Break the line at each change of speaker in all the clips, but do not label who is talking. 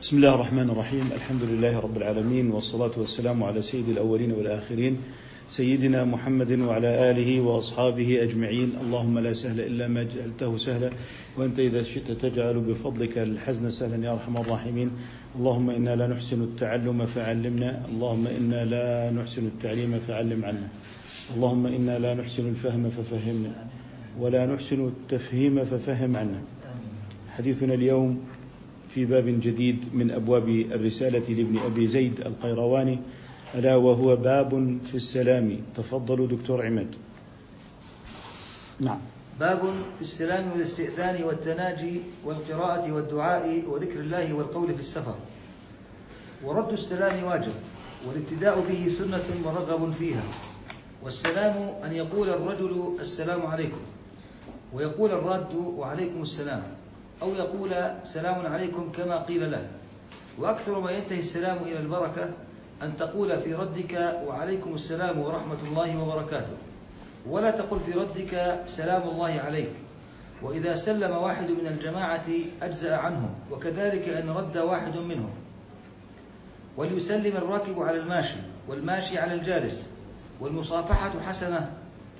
بسم الله الرحمن الرحيم. الحمد لله رب العالمين والصلاة والسلام على سيد الأولين والآخرين سيدنا محمد وعلى آله وأصحابه أجمعين. اللهم لا سهل إلا ما جعلته سهلا وأنت إذا شئت تجعل بفضلك الحزن سهلا يا أرحم الراحمين. اللهم إنا لا نحسن التعلم فعلمنا اللهم إنا لا نحسن التعليم فعلم عنا. اللهم إنا لا نحسن الفهم ففهمنا ولا نحسن التفهيم ففهم عنا. حديثنا اليوم في باب جديد من أبواب الرسالة لابن أبي زيد القيرواني ألا وهو باب في السلام. تفضلوا دكتور عماد.
نعم. باب في السلام والاستئذان والتناجي والقراءة والدعاء وذكر الله والقول في السفر. ورد السلام واجب والابتداء به سنة مرغب فيها. والسلام أن يقول الرجل السلام عليكم ويقول الراد وعليكم السلام. أو يقول سلام عليكم كما قيل له. وأكثر ما ينتهي السلام إلى البركة أن تقول في ردك وعليكم السلام ورحمة الله وبركاته. ولا تقل في ردك سلام الله عليك. وإذا سلم واحد من الجماعة أجزأ عنه وكذلك أن رد واحد منهم. وليسلم الراكب على الماشي والماشي على الجالس والمصافحة حسنة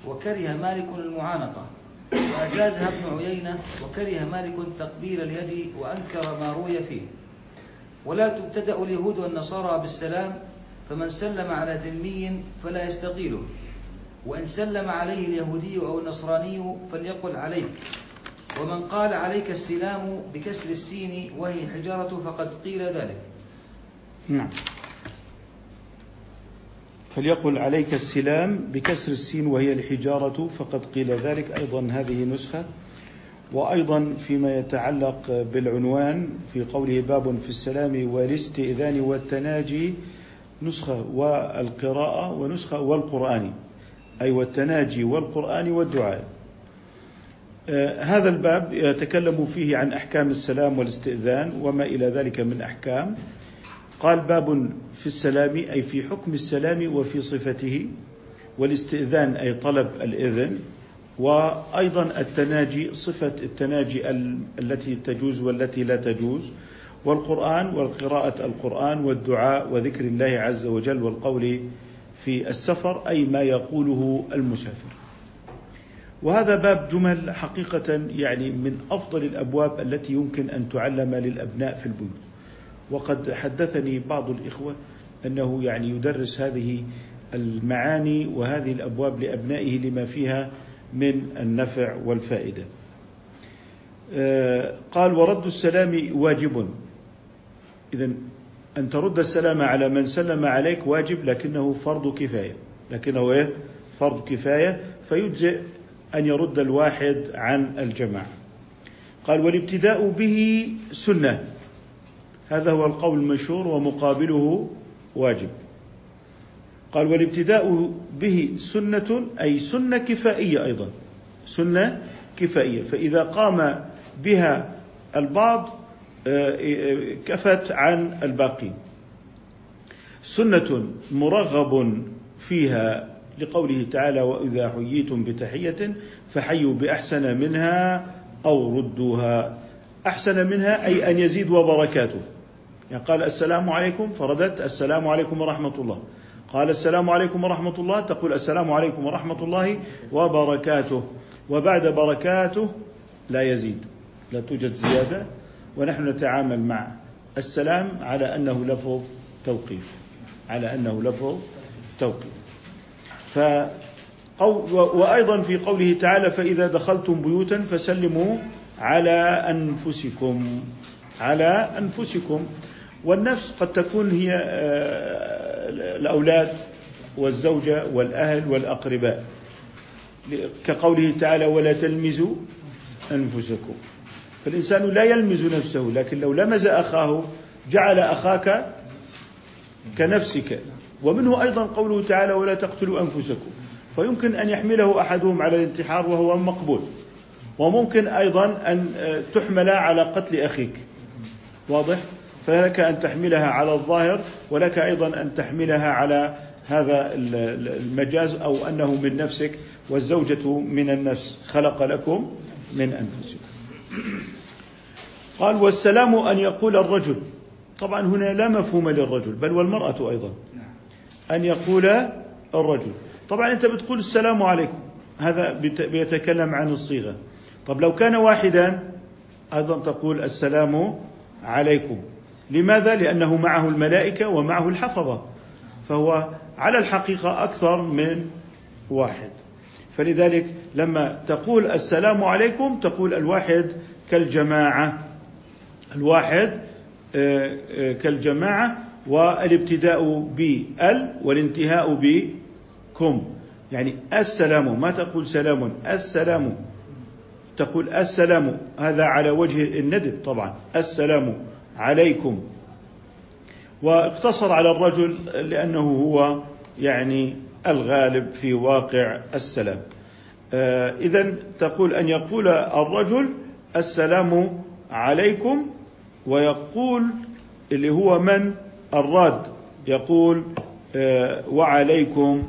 وكره مالك المعانقة. وأجازها ابن عيينة وكره مالك تقبيل اليد وأنكر ما روي فيه. ولا تبتدأ اليهود والنصارى بالسلام فمن سلم على ذمي فلا يستقيله وإن سلم عليه اليهودي أو النصراني فليقل عليك. ومن قال عليك السلام بكسر السين وهي حجارة فقد قيل ذلك.
نعم. فليقل عليك السلام بكسر السين وهي الحجارة فقد قيل ذلك. أيضا هذه نسخة. وأيضا فيما يتعلق بالعنوان في قوله باب في السلام والاستئذان والتناجي نسخة والقراءة ونسخة والقرآن. أي والتناجي والقرآن والدعاء. آه هذا الباب يتكلم فيه عن أحكام السلام والاستئذان وما إلى ذلك من أحكام. قال باب في السلام أي في حكم السلام وفي صفته والاستئذان أي طلب الإذن وأيضا التناجي صفة التناجي التي تجوز والتي لا تجوز والقرآن وقراءة القرآن والدعاء وذكر الله عز وجل والقول في السفر أي ما يقوله المسافر. وهذا باب جمل حقيقة يعني من أفضل الأبواب التي يمكن أن تعلم للأبناء في البيوت. وقد حدثني بعض الإخوة أنه يعني يدرس هذه المعاني وهذه الأبواب لأبنائه لما فيها من النفع والفائدة. آه، قال ورد السلام واجب. إذا أن ترد السلام على من سلم عليك واجب لكنه فرض كفاية. لكنه إيه؟ فرض كفاية فيجزئ أن يرد الواحد عن الجماعة. قال والابتداء به سنة. هذا هو القول المشهور ومقابله واجب. قال والابتداء به سنة أي سنة كفائية أيضا. سنة كفائية. فإذا قام بها البعض آه، كفت عن الباقين. سنة مرغب فيها لقوله تعالى وإذا حييتم بتحية فحيوا بأحسن منها أو ردوها. أحسن منها أي أن يزيد وبركاته. يعني قال السلام عليكم فردت السلام عليكم ورحمة الله. قال السلام عليكم ورحمة الله تقول السلام عليكم ورحمة الله وبركاته. وبعد بركاته لا يزيد لا توجد زيادة ونحن نتعامل مع السلام على أنه لفظ توقيف على أنه لفظ توقيف. ف وأيضا في قوله تعالى فإذا دخلتم بيوتا فسلموا على أنفسكم على أنفسكم. والنفس قد تكون هي آه، الأولاد والزوجة والأهل والأقرباء. كقوله تعالى ولا تلمزوا أنفسكم. فالإنسان لا يلمز نفسه لكن لو لمز أخاه جعل أخاك كنفسك. ومنه أيضا قوله تعالى ولا تقتلوا أنفسكم. فيمكن أن يحمله أحدهم على الانتحار وهو مقبول. وممكن أيضا أن آه، تحمل على قتل أخيك. واضح؟ فلك أن تحملها على الظاهر ولك أيضا أن تحملها على هذا المجاز أو أنه من نفسك والزوجة من النفس. خلق لكم من أنفسكم. قال والسلام أن يقول الرجل. طبعا هنا لا مفهوم للرجل بل والمرأة أيضا. أن يقول الرجل. طبعا أنت بتقول السلام عليكم. هذا بيت- بيتكلم عن الصيغة. طب لو كان واحدا أيضا تقول السلام عليكم. لماذا؟ لأنه معه الملائكة ومعه الحفظة. فهو على الحقيقة أكثر من واحد. فلذلك لما تقول السلام عليكم تقول الواحد كالجماعة. الواحد آه، آه، كالجماعة والابتداء بال والانتهاء بكم. يعني السلام ما تقول سلام السلام. تقول السلام هذا على وجه الندب طبعا. السلام. عليكم. واقتصر على الرجل لأنه هو يعني الغالب في واقع السلام. اذا تقول أن يقول الرجل السلام عليكم ويقول اللي هو من؟ الراد. يقول آه، وعليكم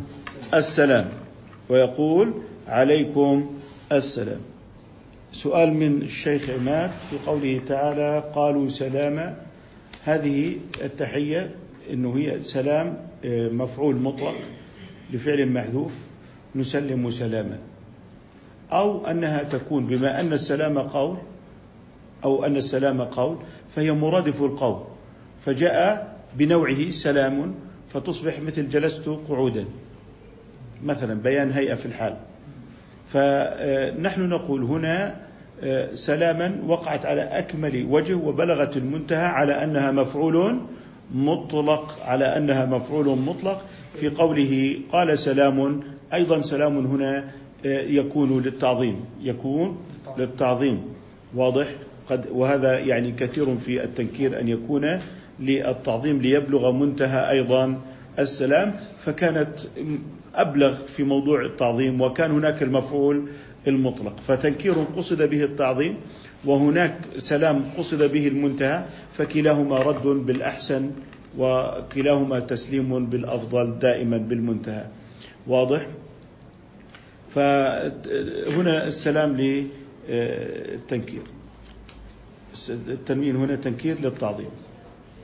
السلام. ويقول عليكم السلام. سؤال من الشيخ عماد في قوله تعالى قالوا سلاما هذه التحية إنه هي سلام آه، مفعول مطلق لفعل محذوف نسلم سلاما. أو أنها تكون بما أن السلام قول أو أن السلام قول فهي مرادف القول. فجاء بنوعه سلام فتصبح مثل جلست قعودا. مثلا بيان هيئة في الحال. فنحن نقول هنا سلاما وقعت على أكمل وجه وبلغت المنتهى على أنها مفعول مطلق على أنها مفعول مطلق. في قوله قال سلام أيضا سلام هنا آه، يكون للتعظيم يكون للتعظيم. واضح؟ قد وهذا يعني كثير في التنكير أن يكون للتعظيم ليبلغ منتهى أيضا السلام. فكانت أبلغ في موضوع التعظيم وكان هناك المفعول المطلق. فتنكير قصد به التعظيم وهناك سلام قصد به المنتهى فكلاهما رد بالأحسن وكلاهما تسليم بالأفضل دائما بالمنتهى. واضح؟ فهنا السلام للتنكير. التنوين هنا تنكير للتعظيم.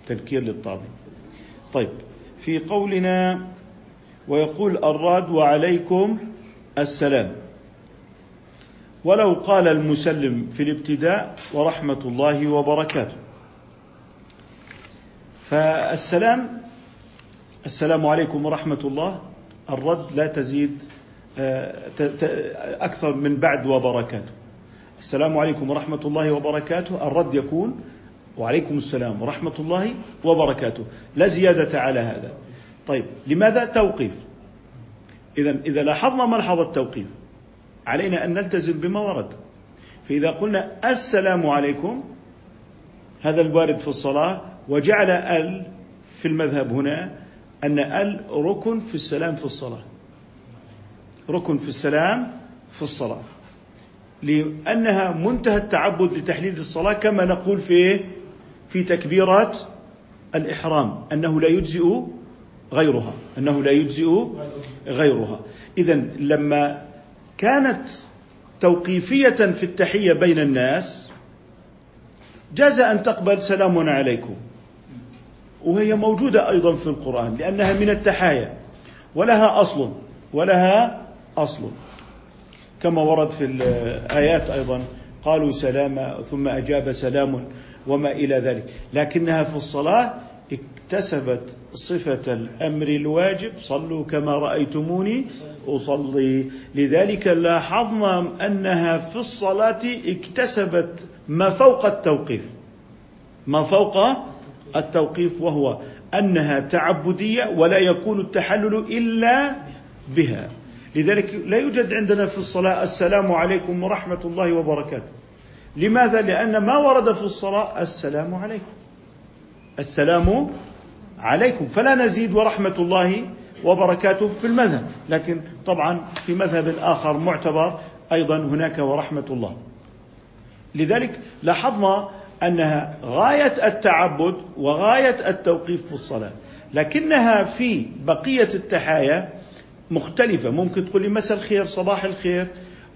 تنكير للتعظيم. طيب في قولنا ويقول الراد وعليكم السلام. ولو قال المسلم في الابتداء ورحمة الله وبركاته. فالسلام السلام عليكم ورحمة الله. الرد لا تزيد آه، أكثر من بعد وبركاته. السلام عليكم ورحمة الله وبركاته. الرد يكون وعليكم السلام ورحمة الله وبركاته. لا زيادة على هذا. طيب لماذا توقيف؟ إذا إذا لاحظنا ملحظ التوقيف. علينا أن نلتزم بما ورد. فإذا قلنا السلام عليكم هذا الوارد في الصلاة وجعل ال في المذهب هنا أن ال ركن في السلام في الصلاة. ركن في السلام في الصلاة. لأنها منتهى التعبد لتحليل الصلاة كما نقول في في تكبيرات الإحرام أنه لا يجزئ غيرها أنه لا يجزئ غيرها. إذا لما كانت توقيفية في التحية بين الناس جاز أن تقبل سلام عليكم. وهي موجودة أيضا في القرآن لأنها من التحايا ولها أصل ولها أصل. كما ورد في الآيات أيضا قالوا سلاما ثم أجاب سلام وما إلى ذلك. لكنها في الصلاة اكتسبت صفة الأمر الواجب صلوا كما رأيتموني أصلي. لذلك لاحظنا أنها في الصلاة اكتسبت ما فوق التوقيف. ما فوق التوقيف وهو أنها تعبدية ولا يكون التحلل إلا بها. لذلك لا يوجد عندنا في الصلاة السلام عليكم ورحمة الله وبركاته. لماذا؟ لأن ما ورد في الصلاة السلام عليكم. السلام عليكم. فلا نزيد ورحمة الله وبركاته في المذهب. لكن طبعا في مذهب آخر معتبر أيضا هناك ورحمة الله. لذلك لاحظنا أنها غاية التعبد وغاية التوقيف في الصلاة. لكنها في بقية التحايا مختلفة. ممكن تقول لي مساء الخير صباح الخير.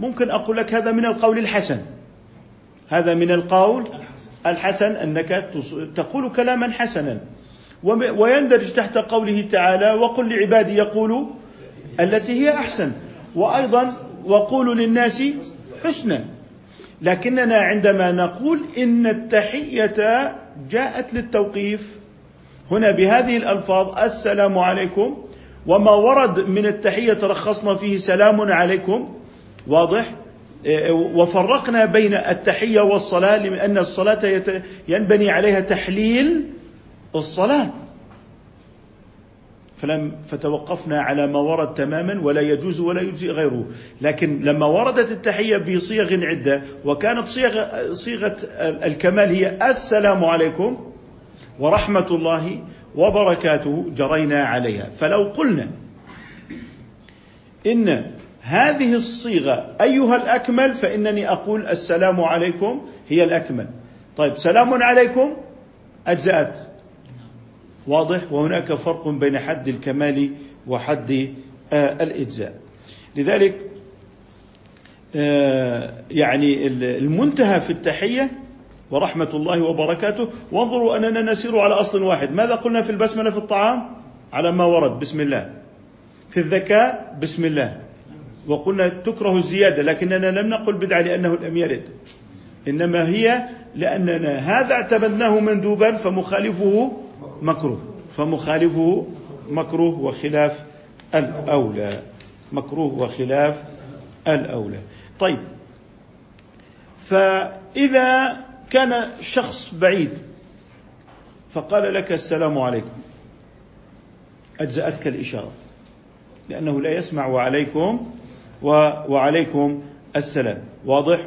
ممكن أقول لك هذا من القول الحسن. هذا من القول الحسن أنك تقول كلاما حسنا. ويندرج تحت قوله تعالى وقل لعبادي يقولوا التي هي أحسن. وأيضا وقولوا للناس حسنا. لكننا عندما نقول إن التحية جاءت للتوقيف هنا بهذه الألفاظ السلام عليكم. وما ورد من التحية ترخصنا فيه سلام عليكم. واضح؟ وفرقنا بين التحية والصلاة لأن الصلاة ينبني عليها تحليل الصلاة. فلم فتوقفنا على ما ورد تماما ولا يجوز ولا يجزي غيره. لكن لما وردت التحية بصيغ عدة وكانت صيغة, صيغة الكمال هي السلام عليكم ورحمة الله وبركاته جرينا عليها. فلو قلنا إن هذه الصيغة أيها الأكمل فإنني أقول السلام عليكم هي الأكمل. طيب سلام عليكم أجزأت. واضح؟ وهناك فرق بين حد الكمال وحد آه، الإجزاء. لذلك آه، يعني المنتهى في التحية ورحمة الله وبركاته. وانظروا أننا نسير على أصل واحد. ماذا قلنا في البسملة في الطعام؟ على ما ورد. بسم الله. في الذكاء؟ بسم الله. وقلنا تكره الزيادة لكننا لم نقل بدعة لأنه لم يرد. إنما هي لأننا هذا اعتمدناه مندوبا فمخالفه مكروه. فمخالفه مكروه وخلاف الأولى. مكروه وخلاف الأولى. طيب. فإذا كان شخص بعيد فقال لك السلام عليكم. أجزأتك الإشارة. لأنه لا يسمع وعليكم وعليكم السلام. واضح؟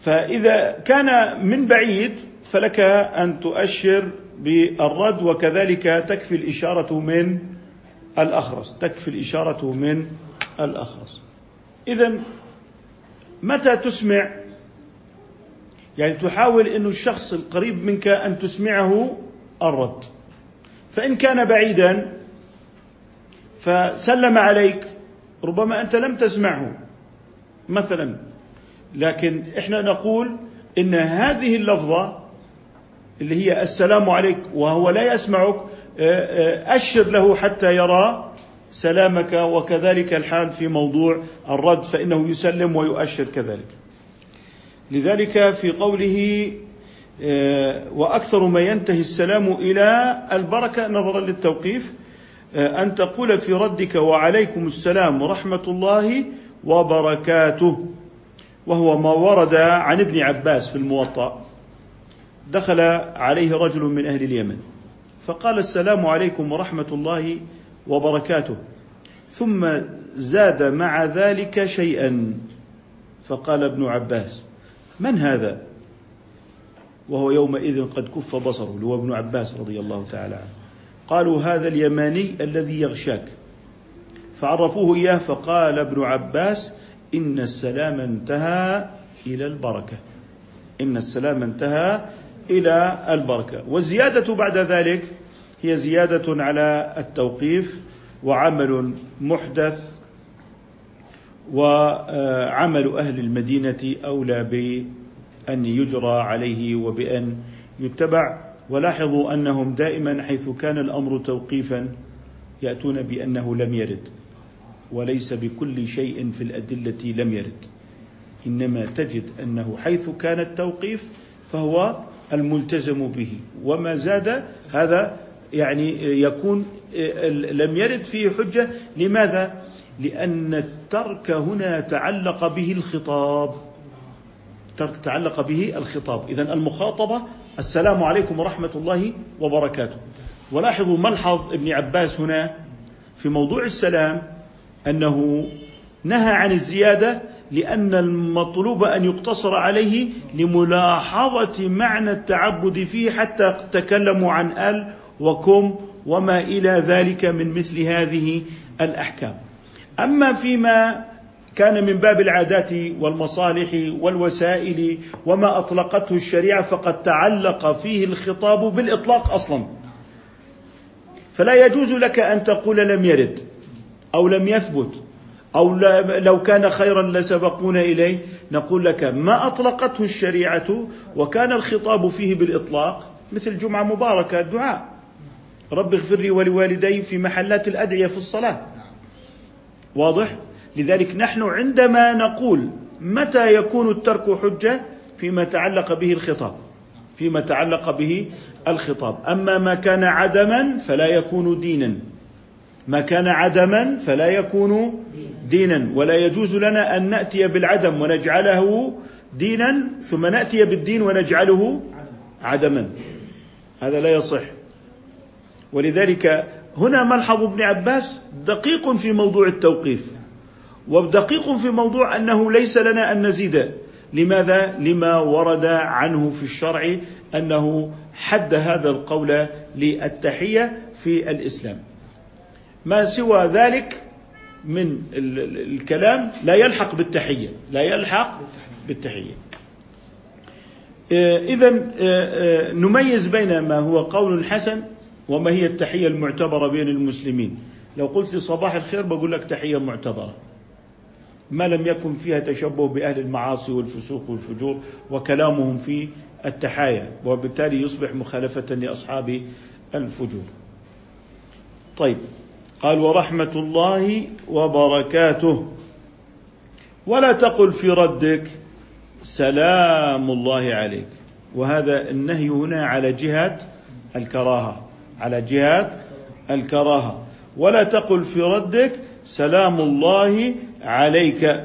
فإذا كان من بعيد فلك أن تؤشر بالرد وكذلك تكفي الإشارة من الأخرس. تكفي الإشارة من الأخرس. إذا متى تسمع؟ يعني تحاول أن الشخص القريب منك أن تسمعه الرد. فإن كان بعيدا فسلم عليك ربما أنت لم تسمعه مثلا. لكن إحنا نقول إن هذه اللفظة اللي هي السلام عليك وهو لا يسمعك آه، آه، أشر له حتى يرى سلامك وكذلك الحال في موضوع الرد فإنه يسلم ويؤشر كذلك. لذلك في قوله آه، وأكثر ما ينتهي السلام إلى البركة نظرا للتوقيف أن تقول في ردك وعليكم السلام ورحمة الله وبركاته. وهو ما ورد عن ابن عباس في الموطأ. دخل عليه رجل من أهل اليمن. فقال السلام عليكم ورحمة الله وبركاته. ثم زاد مع ذلك شيئا. فقال ابن عباس من هذا؟ وهو يومئذ قد كف بصره هو ابن عباس رضي الله تعالى عنه. قالوا هذا اليماني الذي يغشاك. فعرفوه إياه فقال ابن عباس إن السلام انتهى إلى البركة. إن السلام انتهى إلى البركة. والزيادة بعد ذلك هي زيادة على التوقيف وعمل محدث وعمل أهل المدينة أولى بأن يجرى عليه وبأن يتبع ولاحظوا أنهم دائما حيث كان الأمر توقيفا يأتون بأنه لم يرد وليس بكل شيء في الأدلة لم يرد. إنما تجد أنه حيث كان التوقيف فهو الملتزم به وما زاد هذا يعني يكون لم يرد فيه حجة. لماذا؟ لأن الترك هنا تعلق به الخطاب ترك تعلق به الخطاب. إذا المخاطبة السلام عليكم ورحمة الله وبركاته. ولاحظوا ملحظ ابن عباس هنا في موضوع السلام أنه نهى عن الزيادة لأن المطلوب أن يقتصر عليه لملاحظة معنى التعبد فيه حتى تكلموا عن آل وكم وما إلى ذلك من مثل هذه الأحكام. أما فيما كان من باب العادات والمصالح والوسائل وما أطلقته الشريعة فقد تعلق فيه الخطاب بالإطلاق أصلا. فلا يجوز لك أن تقول لم يرد أو لم يثبت أو لو كان خيرا لسبقونا إليه. نقول لك ما أطلقته الشريعة وكان الخطاب فيه بالإطلاق مثل جمعة مباركة دعاء. رب اغفر لي ولوالدي في محلات الأدعية في الصلاة. واضح؟ لذلك نحن عندما نقول متى يكون الترك حجة فيما تعلق به الخطاب. فيما تعلق به الخطاب. أما ما كان عدما فلا يكون دينا. ما كان عدما فلا يكون دينا. ولا يجوز لنا أن نأتي بالعدم ونجعله دينا ثم نأتي بالدين ونجعله عدما. هذا لا يصح. ولذلك هنا ملحظ ابن عباس دقيق في موضوع التوقيف. ودقيق في موضوع أنه ليس لنا أن نزيد لماذا؟ لما ورد عنه في الشرع أنه حد هذا القول للتحية في الإسلام. ما سوى ذلك من الكلام لا يلحق بالتحية، لا يلحق بالتحية. اذا آه، آه، نميز بين ما هو قول حسن وما هي التحية المعتبرة بين المسلمين. لو قلت لي صباح الخير بقول لك تحية معتبرة. ما لم يكن فيها تشبه بأهل المعاصي والفسوق والفجور وكلامهم في التحايا وبالتالي يصبح مخالفة لأصحاب الفجور. طيب قال ورحمة الله وبركاته. ولا تقل في ردك سلام الله عليك. وهذا النهي هنا على جهة الكراهة على جهة الكراهة. ولا تقل في ردك سلام الله عليك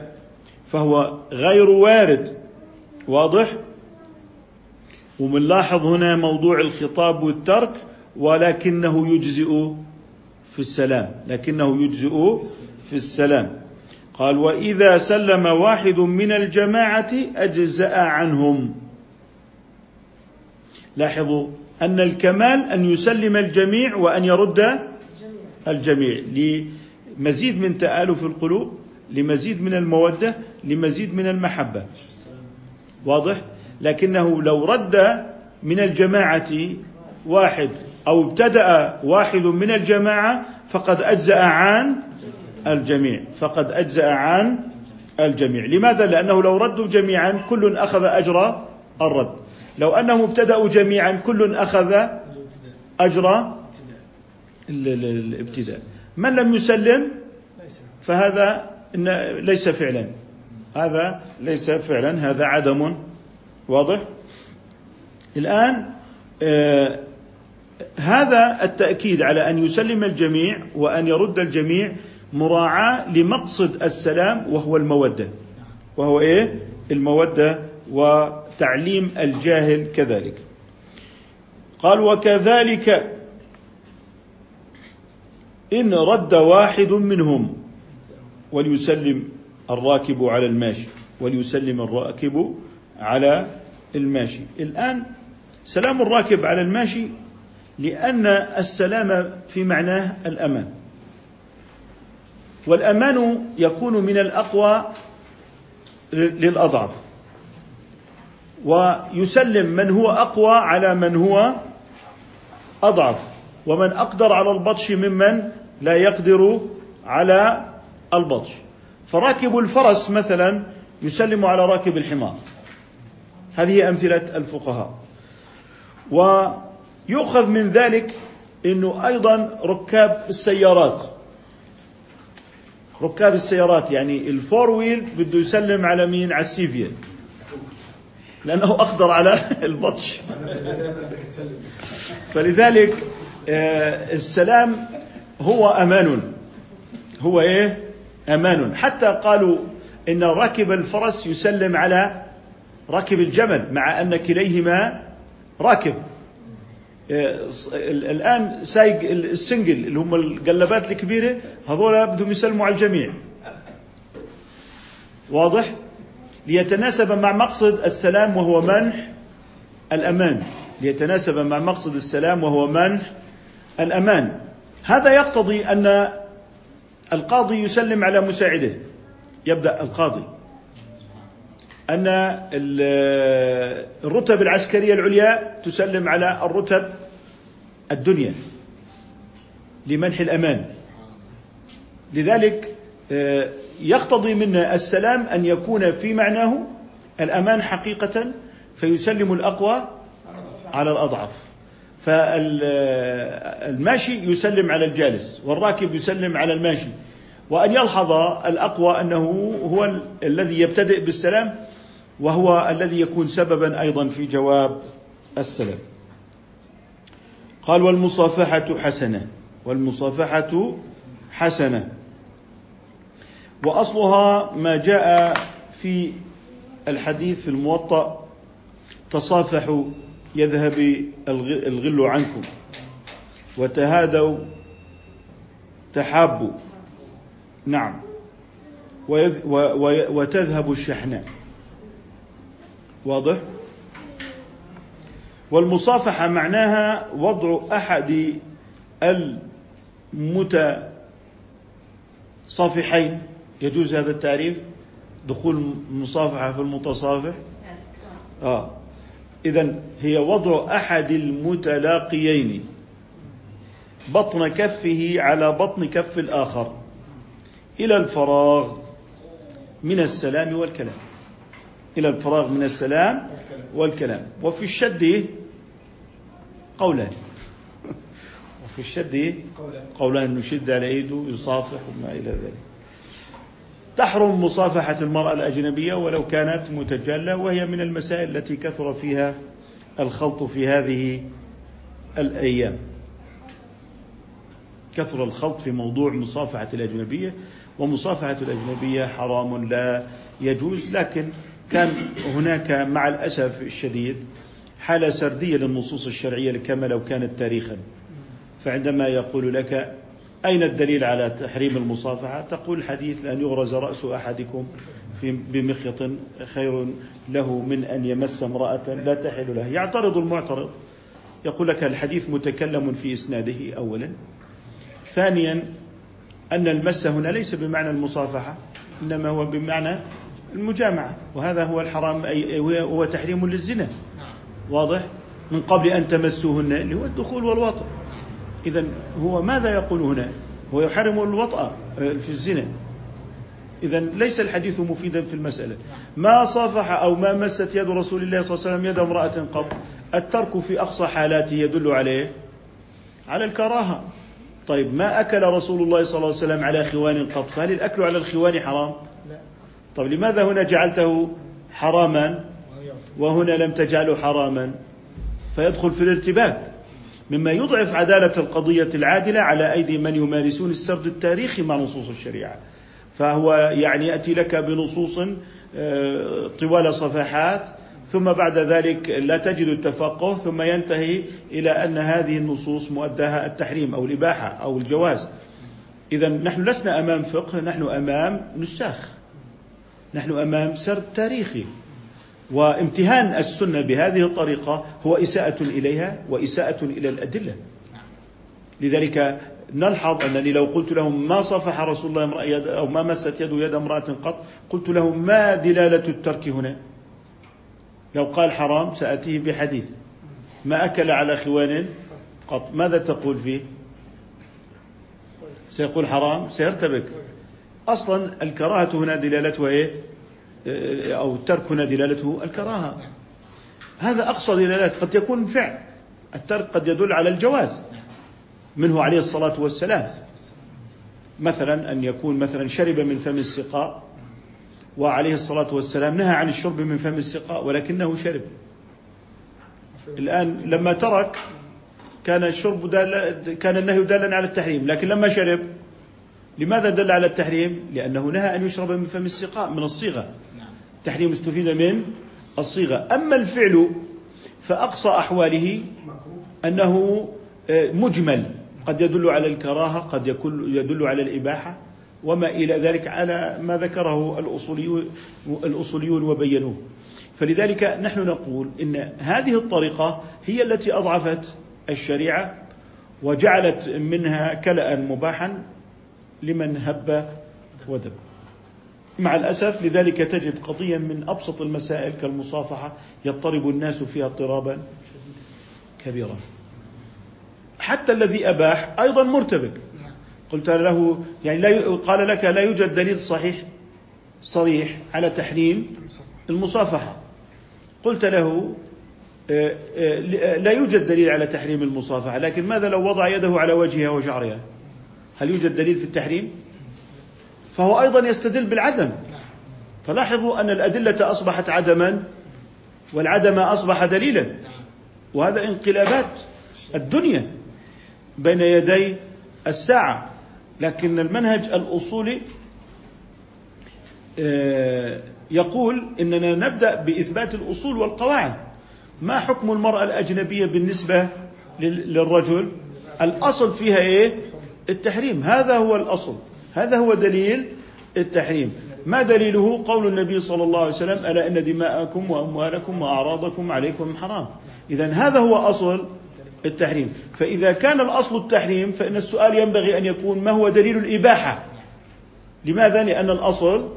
فهو غير وارد. واضح؟ ومنلاحظ هنا موضوع الخطاب والترك ولكنه يجزئ في السلام. لكنه يجزئ في السلام. قال وإذا سلم واحد من الجماعة أجزأ عنهم. لاحظوا أن الكمال أن يسلم الجميع وأن يرد الجميع. لمزيد من تآلف القلوب. لمزيد من المودة لمزيد من المحبة. واضح؟ لكنه لو رد من الجماعة واحد أو ابتدأ واحد من الجماعة فقد أجزأ عن الجميع فقد أجزأ عن الجميع. لماذا؟ لأنه لو ردوا جميعا كل أخذ أجر الرد. لو أنهم ابتدأوا جميعا كل أخذ أجر الابتداء. من لم يسلم؟ فهذا ليس فعلا. هذا ليس فعلا. هذا عدم واضح. الآن آه هذا التأكيد على أن يسلم الجميع وأن يرد الجميع مراعاة لمقصد السلام وهو المودة. وهو إيه؟ المودة وتعليم الجاهل كذلك. قال وكذلك إن رد واحد منهم وليسلم الراكب على الماشي وليسلم الراكب على الماشي. الآن سلام الراكب على الماشي لأن السلام في معناه الأمان. والأمان يكون من الأقوى للأضعف. ويسلم من هو أقوى على من هو أضعف. ومن أقدر على البطش ممن لا يقدر على البطش. فراكب الفرس مثلا يسلم على راكب الحمار. هذه أمثلة الفقهاء. ويؤخذ من ذلك إنه أيضا ركاب السيارات. ركاب السيارات يعني الفور ويل بده يسلم على مين؟ على السيفيا لأنه أقدر على البطش. فلذلك آه، السلام هو أمان. هو إيه؟ أمان. حتى قالوا إن راكب الفرس يسلم على راكب الجمل مع أن كليهما راكب. آه، الآن سايق السنجل اللي هم القلبات الكبيرة هذول بدهم يسلموا على الجميع. واضح؟ ليتناسب مع مقصد السلام وهو منح الأمان. ليتناسب مع مقصد السلام وهو منح الأمان. هذا يقتضي أن القاضي يسلم على مساعده. يبدأ القاضي. أن الرتب العسكرية العليا تسلم على الرتب الدنيا لمنح الأمان. لذلك آه، يقتضي منا السلام أن يكون في معناه الأمان حقيقة فيسلم الأقوى على الأضعف. فالماشي يسلم على الجالس والراكب يسلم على الماشي. وأن يلحظ الأقوى أنه هو الذي يبتدئ بالسلام وهو الذي يكون سببا أيضا في جواب السلام. قال والمصافحة حسنة والمصافحة حسنة. وأصلها ما جاء في الحديث في الموطأ تصافحوا يذهب الغل عنكم وتهادوا تحابوا. نعم. وتذهب الشحناء. واضح؟ والمصافحة معناها وضع أحد المتصافحين. يجوز هذا التعريف؟ دخول المصافحة في المتصافح؟ آه. إذا هي وضع أحد المتلاقيين. بطن كفه على بطن كف الآخر. إلى الفراغ من السلام والكلام. إلى الفراغ من السلام والكلام. وفي الشد قولان. وفي الشد قولان. نشد على ايده يصافح وما إلى ذلك. تحرم مصافحة المرأة الأجنبية ولو كانت متجلة وهي من المسائل التي كثر فيها الخلط في هذه الأيام. كثر الخلط في موضوع مصافحة الأجنبية ومصافحة الأجنبية حرام لا يجوز لكن كان هناك مع الأسف الشديد حالة سردية للنصوص الشرعية كما لو كانت تاريخا. فعندما يقول لك أين الدليل على تحريم المصافحة؟ تقول الحديث لأن يغرز رأس أحدكم بمخيط خير له من أن يمس امرأة لا تحل له. يعترض المعترض. يقول لك الحديث متكلم في إسناده أولا. ثانيا أن المس هنا ليس بمعنى المصافحة إنما هو بمعنى المجامعة. وهذا هو الحرام أي هو تحريم للزنا. واضح؟ من قبل أن تمسوهن اللي هو الدخول والوطن. إذا هو ماذا يقول هنا؟ هو يحرم الوطأ آه، في الزنا. إذا ليس الحديث مفيدا في المسألة. ما صافح أو ما مست يد رسول الله صلى الله عليه وسلم يد امرأة قط؟ الترك في أقصى حالاته يدل عليه؟ على الكراهة. طيب ما أكل رسول الله صلى الله عليه وسلم على خوان قط؟ فهل الأكل على الخوان حرام؟ طيب لماذا هنا جعلته حراما؟ وهنا لم تجعله حراما. فيدخل في الارتباك. مما يضعف عدالة القضية العادلة على أيدي من يمارسون السرد التاريخي مع نصوص الشريعة. فهو يعني يأتي لك بنصوص آه، طوال صفحات ثم بعد ذلك لا تجد التفقه ثم ينتهي إلى أن هذه النصوص مؤداها التحريم أو الإباحة أو الجواز. إذا نحن لسنا أمام فقه نحن أمام نساخ. نحن أمام سرد تاريخي. وامتهان السنة بهذه الطريقة هو إساءة إليها وإساءة إلى الأدلة. لذلك نلحظ أنني لو قلت لهم ما صفح رسول الله امرأة يد أو ما مست يده يد امرأة قط قلت لهم ما دلالة الترك هنا؟ لو قال حرام ساتيه بحديث. ما أكل على خوان قط ماذا تقول فيه؟ سيقول حرام سيرتبك. أصلا الكراهة هنا دلالتها إيه؟ أو الترك هنا دلالته الكراهة. هذا أقصى دلالات. قد يكون فعل. الترك قد يدل على الجواز. منه عليه الصلاة والسلام. مثلا أن يكون مثلا شرب من فم السقاء وعليه الصلاة والسلام نهى عن الشرب من فم السقاء ولكنه شرب. الآن لما ترك كان الشرب دال كان النهي دالا على التحريم. لكن لما شرب لماذا دل على التحريم؟ لأنه نهى أن يشرب من فم السقاء من الصيغة. تحريم استفيد من الصيغة. أما الفعل فأقصى أحواله أنه آه، مجمل. قد يدل على الكراهة قد يدل على الإباحة وما إلى ذلك على ما ذكره الأصوليون, الأصوليون وبينوه. فلذلك نحن نقول إن هذه الطريقة هي التي أضعفت الشريعة وجعلت منها كلأ مباحا لمن هب ودب. مع الأسف لذلك تجد قضية من أبسط المسائل كالمصافحة يضطرب الناس فيها اضطرابا كبيرا. حتى الذي أباح أيضا مرتبك. قلت له يعني لا قال لك لا يوجد دليل صحيح صريح على تحريم المصافحة. قلت له آه، آه، لا يوجد دليل على تحريم المصافحة لكن ماذا لو وضع يده على وجهها وشعرها؟ هل يوجد دليل في التحريم؟ فهو أيضا يستدل بالعدم. فلاحظوا أن الأدلة أصبحت عدما والعدم أصبح دليلا. وهذا انقلابات الدنيا بين يدي الساعة. لكن المنهج الأصولي آه، يقول إننا نبدأ بإثبات الأصول والقواعد. ما حكم المرأة الأجنبية بالنسبة للرجل؟ الأصل فيها إيه؟ التحريم. هذا هو الأصل. هذا هو دليل التحريم. ما دليله قول النبي صلى الله عليه وسلم ألا إن دماءكم وأموالكم وأعراضكم عليكم حرام. اذا هذا هو أصل التحريم. فإذا كان الأصل التحريم فإن السؤال ينبغي أن يكون ما هو دليل الإباحة؟ لماذا؟ لأن الأصل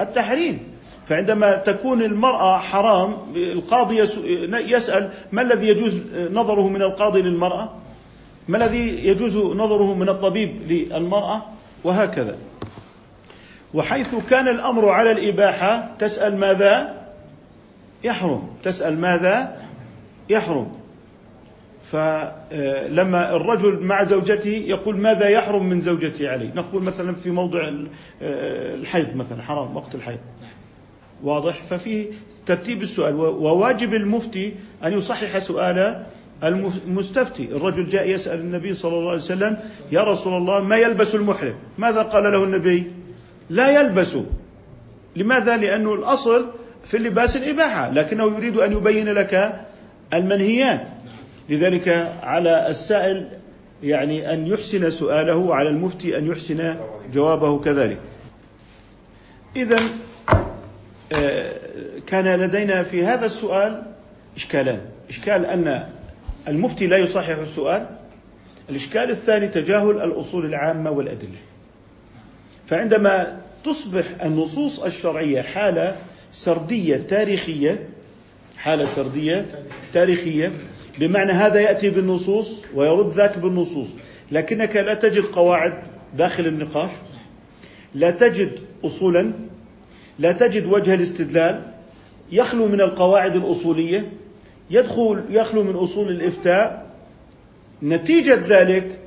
التحريم. فعندما تكون المرأة حرام القاضي يسأل ما الذي يجوز نظره من القاضي للمرأة؟ ما الذي يجوز نظره من الطبيب للمرأة؟ وهكذا. وحيث كان الأمر على الإباحة تسأل ماذا؟ يحرم. تسأل ماذا؟ يحرم. فلما الرجل مع زوجته يقول ماذا يحرم من زوجتي عليه نقول مثلا في موضع الحيض مثلا حرام وقت الحيض. واضح؟ ففي ترتيب السؤال. وواجب المفتي أن يصحح سؤال المستفتي. الرجل جاء يسأل النبي صلى الله عليه وسلم يا رسول الله ما يلبس المحرم؟ ماذا قال له النبي؟ لا يلبس. لماذا؟ لأنه الأصل في اللباس الإباحة لكنه يريد أن يبين لك المنهيات. لذلك على السائل يعني أن يحسن سؤاله وعلى المفتي أن يحسن جوابه كذلك. إذا آه، كان لدينا في هذا السؤال إشكالان. إشكال أن المفتي لا يصحح السؤال. الإشكال الثاني تجاهل الأصول العامة والأدلة. فعندما تصبح النصوص الشرعية حالة سردية تاريخية حالة سردية تاريخية بمعنى هذا يأتي بالنصوص ويرد ذاك بالنصوص. لكنك لا تجد قواعد داخل النقاش لا تجد أصولا لا تجد وجه الاستدلال. يخلو من القواعد الأصولية يدخل يخلو من أصول الإفتاء. نتيجة ذلك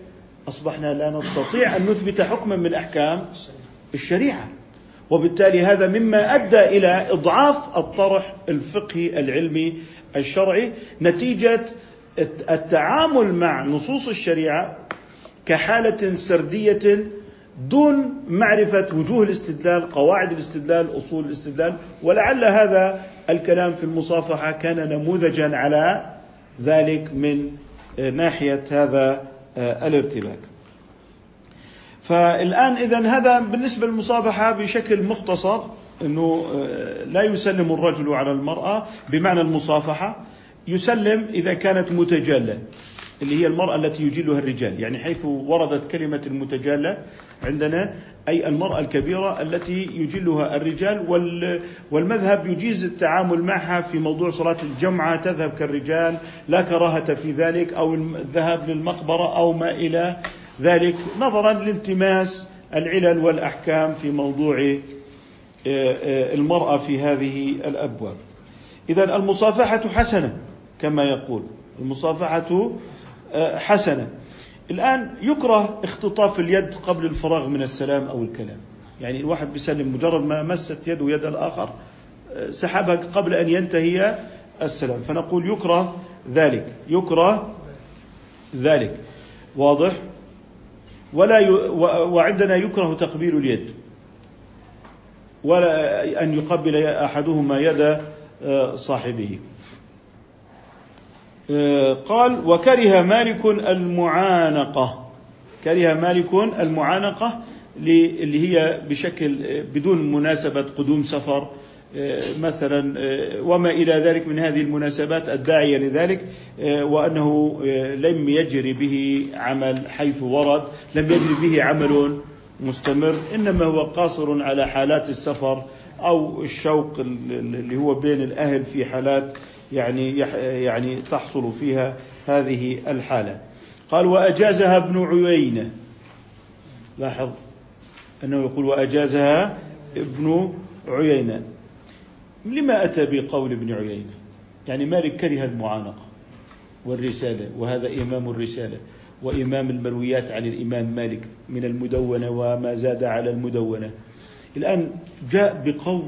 أصبحنا لا نستطيع أن نثبت حكما من أحكام الشريعة. وبالتالي هذا مما أدى إلى إضعاف الطرح الفقهي العلمي الشرعي. نتيجة التعامل مع نصوص الشريعة كحالة سردية دون معرفة وجوه الاستدلال، قواعد الاستدلال، أصول الاستدلال، ولعل هذا الكلام في المصافحة كان نموذجا على ذلك من ناحية هذا الارتباك. فالآن إذا هذا بالنسبة للمصافحة بشكل مختصر إنه آه، لا يسلم الرجل على المرأة بمعنى المصافحة يسلم إذا كانت متجالة اللي هي المرأة التي يجلها الرجال يعني حيث وردت كلمة المتجالة عندنا أي المرأة الكبيرة التي يجلها الرجال والمذهب يجيز التعامل معها في موضوع صلاة الجمعة تذهب كالرجال لا كراهة في ذلك أو الذهاب للمقبرة أو ما إلى ذلك نظرا لالتماس العلل والأحكام في موضوع آه، آه، المرأة في هذه الأبواب. إذا المصافحة حسنة كما يقول. المصافحة حسنة. الآن يكره اختطاف اليد قبل الفراغ من السلام أو الكلام. يعني الواحد بيسلم مجرد ما مست يده يد الآخر سحبها قبل أن ينتهي السلام. فنقول يكره ذلك. يكره ذلك. واضح؟ ولا ي... وعندنا يكره تقبيل اليد. ولا أن يقبل أحدهما يد آه، صاحبه. قال وكره مالك المعانقة. كره مالك المعانقة اللي هي بشكل بدون مناسبة قدوم سفر آه، مثلا وما إلى ذلك من هذه المناسبات الداعية لذلك وأنه لم يجري به عمل حيث ورد لم يجري به عمل مستمر إنما هو قاصر على حالات السفر أو الشوق اللي هو بين الأهل في حالات يعني يعني تحصل فيها هذه الحالة. قال وأجازها ابن عيينة. لاحظ أنه يقول وأجازها ابن عيينة. لما أتى بقول ابن عيينة؟ يعني مالك كره المعانقة والرسالة وهذا إمام الرسالة وإمام المرويات عن الإمام مالك من المدونة وما زاد على المدونة. الآن جاء بقول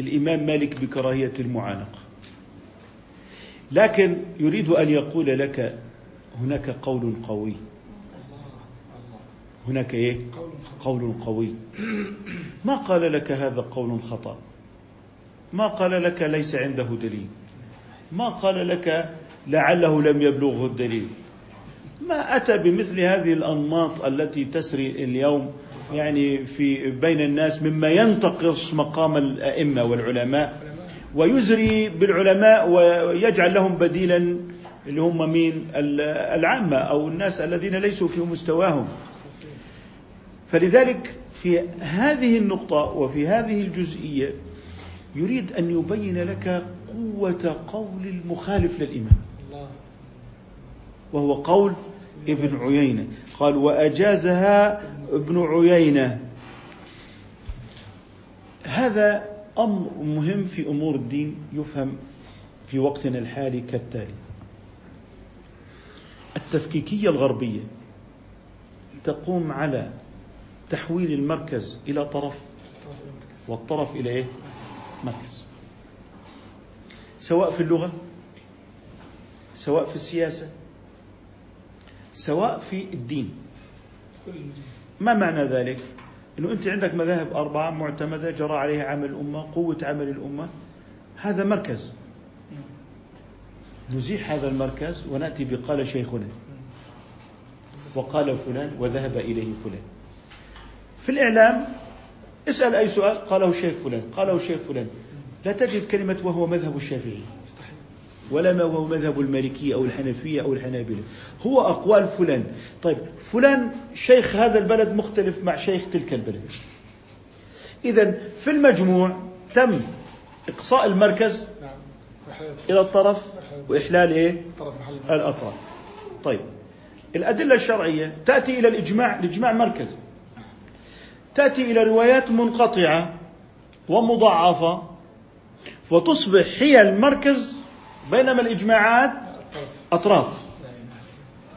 الإمام مالك بكراهية المعانقة. لكن يريد أن يقول لك هناك قول قوي. هناك إيه؟ قول قوي. ما قال لك هذا قول خطأ؟ ما قال لك ليس عنده دليل؟ ما قال لك لعله لم يبلغه الدليل؟ ما أتى بمثل هذه الأنماط التي تسري اليوم يعني في بين الناس مما ينتقص مقام الأئمة والعلماء؟ ويزري بالعلماء ويجعل لهم بديلا اللي هم مين؟ العامة أو الناس الذين ليسوا في مستواهم. فلذلك في هذه النقطة وفي هذه الجزئية يريد أن يبين لك قوة قول المخالف للإمام. وهو قول ابن عيينة. قال وأجازها ابن عيينة. هذا أمر مهم في أمور الدين يفهم في وقتنا الحالي كالتالي التفكيكية الغربية تقوم على تحويل المركز إلى طرف والطرف إلى إيه؟ مركز سواء في اللغة سواء في السياسة سواء في الدين ما معنى ذلك؟ إنه أنت عندك مذاهب أربعة معتمدة جرى عليها عمل الأمة، قوة عمل الأمة. هذا مركز. نزيح هذا المركز ونأتي بقال شيخنا. وقال فلان وذهب إليه فلان. في الإعلام اسأل أي سؤال قاله الشيخ فلان قاله الشيخ فلان. لا تجد كلمة وهو مذهب الشافعي. ولا ما هو مذهب المالكية أو الحنفية أو الحنابلة. هو أقوال فلان. طيب فلان شيخ هذا البلد مختلف مع شيخ تلك البلد. إذا في المجموع تم إقصاء المركز إلى الطرف وإحلال إيه؟ الأطراف. طيب الأدلة الشرعية تأتي إلى الإجماع الإجماع مركز. تأتي إلى روايات منقطعة ومضاعفة وتصبح هي المركز بينما الإجماعات أطراف.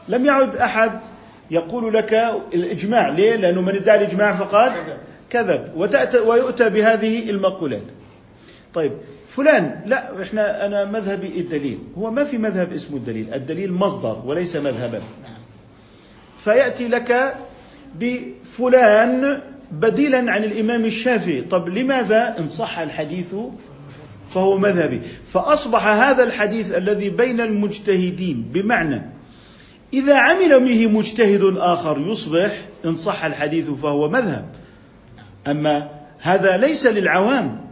لم يعد أحد يقول لك الإجماع. ليه؟ لأنه من ادعى الإجماع فقد كذب. وتأتى ويؤتى بهذه المقولات. طيب فلان لا إحنا أنا مذهبي الدليل. هو ما في مذهب اسمه الدليل. الدليل مصدر وليس مذهبا. فيأتي لك بفلان بديلا عن الإمام الشافعي. طب لماذا ان صح الحديث فهو مذهبي. فأصبح هذا الحديث الذي بين المجتهدين بمعنى إذا عمل به مجتهد آخر يصبح إن صح الحديث فهو مذهب. أما هذا ليس للعوام.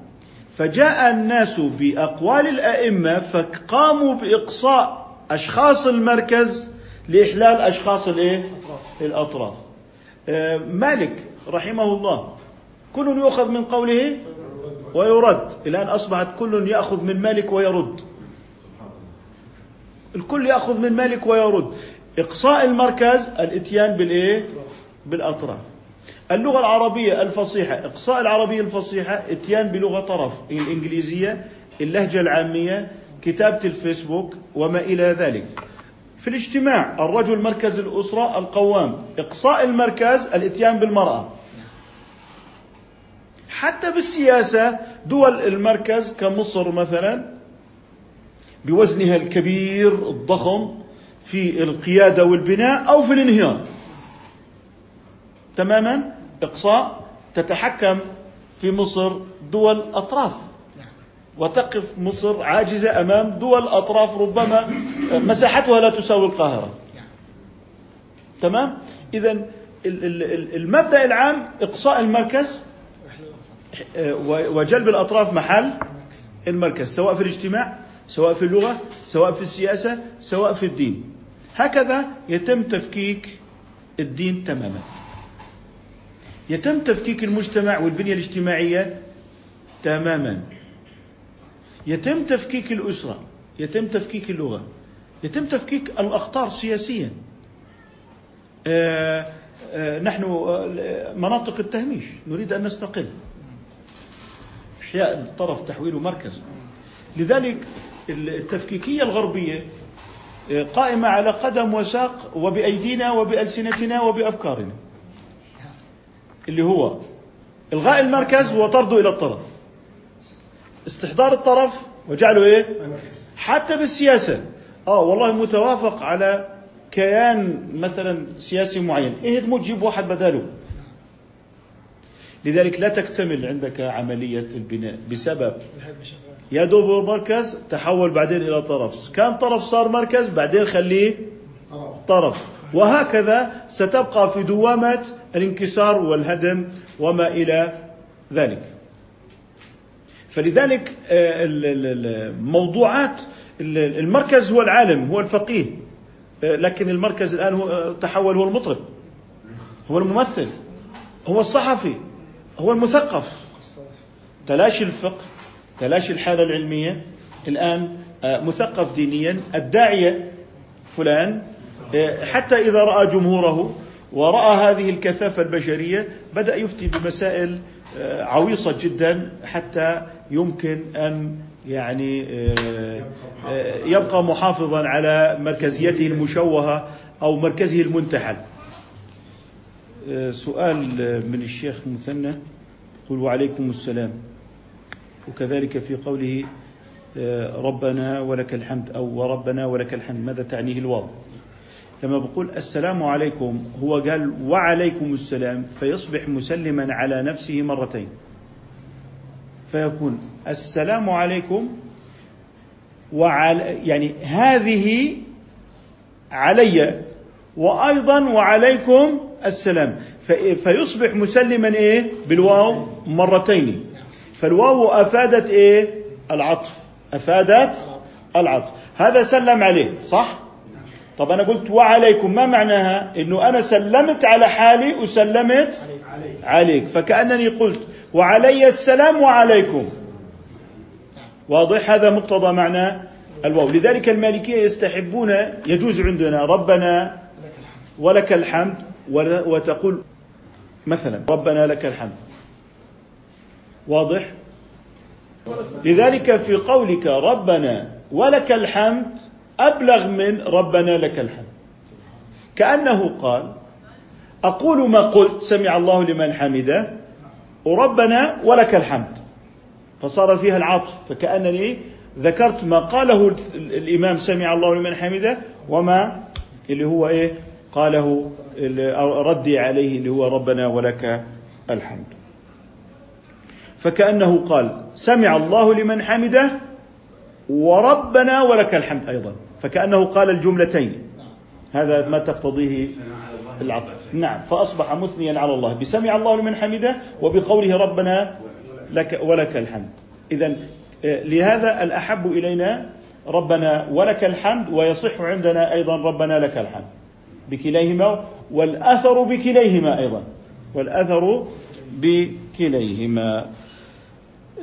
فجاء الناس بأقوال الأئمة فقاموا بإقصاء أشخاص المركز لإحلال أشخاص الإيه؟ الأطراف. آه، مالك رحمه الله كل يؤخذ من قوله ويرد. الآن أصبحت كل يأخذ من مالك ويرد. الكل يأخذ من مالك ويرد. إقصاء المركز الإتيان بالإيه؟ بالأطراف. اللغة العربية الفصيحة إقصاء العربية الفصيحة إتيان بلغة طرف. الإنجليزية اللهجة العامية كتابة الفيسبوك وما إلى ذلك. في الاجتماع الرجل مركز الأسرة القوام. إقصاء المركز الإتيان بالمرأة. حتى بالسياسة دول المركز كمصر مثلا بوزنها الكبير الضخم في القيادة والبناء أو في الانهيار. تماما؟ إقصاء تتحكم في مصر دول أطراف. وتقف مصر عاجزة أمام دول أطراف ربما مساحتها لا تساوي القاهرة. تمام؟ إذا المبدأ العام إقصاء المركز. وجلب الأطراف محل المركز سواء في الاجتماع سواء في اللغة سواء في السياسة سواء في الدين. هكذا يتم تفكيك الدين تماما. يتم تفكيك المجتمع والبنية الاجتماعية تماما. يتم تفكيك الأسرة يتم تفكيك اللغة يتم تفكيك الأخطار سياسيا. آه آه، نحن آه، مناطق التهميش نريد أن نستقل. إحياء الطرف تحويله مركز. لذلك التفكيكية الغربية آه، قائمة على قدم وساق وبأيدينا وبألسنتنا وبأفكارنا. اللي هو إلغاء المركز وطرده إلى الطرف. استحضار الطرف وجعله إيه؟ حتى بالسياسة. آه والله متوافق على كيان مثلا سياسي معين. اهدموا تجيب واحد بداله. لذلك لا تكتمل عندك عملية البناء. بسبب يا دوب مركز تحول بعدين إلى طرف. كان طرف صار مركز بعدين خليه طرف. وهكذا ستبقى في دوامة الانكسار والهدم وما إلى ذلك. فلذلك آه، موضوعات المركز هو العالم هو الفقيه. آه، لكن المركز الآن هو آه، تحول هو المطرب. هو الممثل. هو الصحفي. هو المثقف. تلاشي الفقه تلاشي الحالة العلمية. الآن مثقف دينيا الداعية فلان حتى إذا رأى جمهوره ورأى هذه الكثافة البشرية بدأ يفتي بمسائل آه، عويصة جدا حتى يمكن أن يعني آه، آه، يبقى محافظا على مركزيته المشوهة أو مركزه المنتحل. سؤال من الشيخ مثنى يقول وعليكم السلام. وكذلك في قوله ربنا ولك الحمد أو وربنا ولك الحمد ماذا تعنيه الواو؟ لما بقول السلام عليكم هو قال وعليكم السلام فيصبح مسلما على نفسه مرتين. فيكون السلام عليكم وعلى يعني هذه علي وأيضا وعليكم السلام. فيصبح مسلما إيه؟ بالواو مرتين. فالواو أفادت إيه؟ العطف. أفادت العطف. هذا سلم عليه صح؟ طب أنا قلت وعليكم ما معناها؟ أنه أنا سلمت على حالي وسلمت عليك. فكأنني قلت وعلي السلام وعليكم. واضح؟ هذا مقتضى معنى الواو. لذلك المالكية يستحبون يجوز عندنا ربنا ولك الحمد وتقول مثلا ربنا لك الحمد. واضح؟ لذلك في قولك ربنا ولك الحمد أبلغ من ربنا لك الحمد. كأنه قال أقول ما قلت سمع الله لمن حمده وربنا ولك الحمد. فصار فيها العطف فكأنني ذكرت ما قاله الإمام سمع الله لمن حمده وما اللي هو إيه؟ قاله ردي عليه اللي هو ربنا ولك الحمد. فكأنه قال سمع الله لمن حمده وربنا ولك الحمد أيضا. فكأنه قال الجملتين. هذا ما تقتضيه العطف نعم. فأصبح مثنيا على الله. بسمع الله لمن حمده وبقوله ربنا لك ولك الحمد. إذا لهذا الأحب إلينا ربنا ولك الحمد ويصح عندنا أيضا ربنا لك الحمد. بكليهما والأثر بكليهما أيضا. والأثر بكليهما.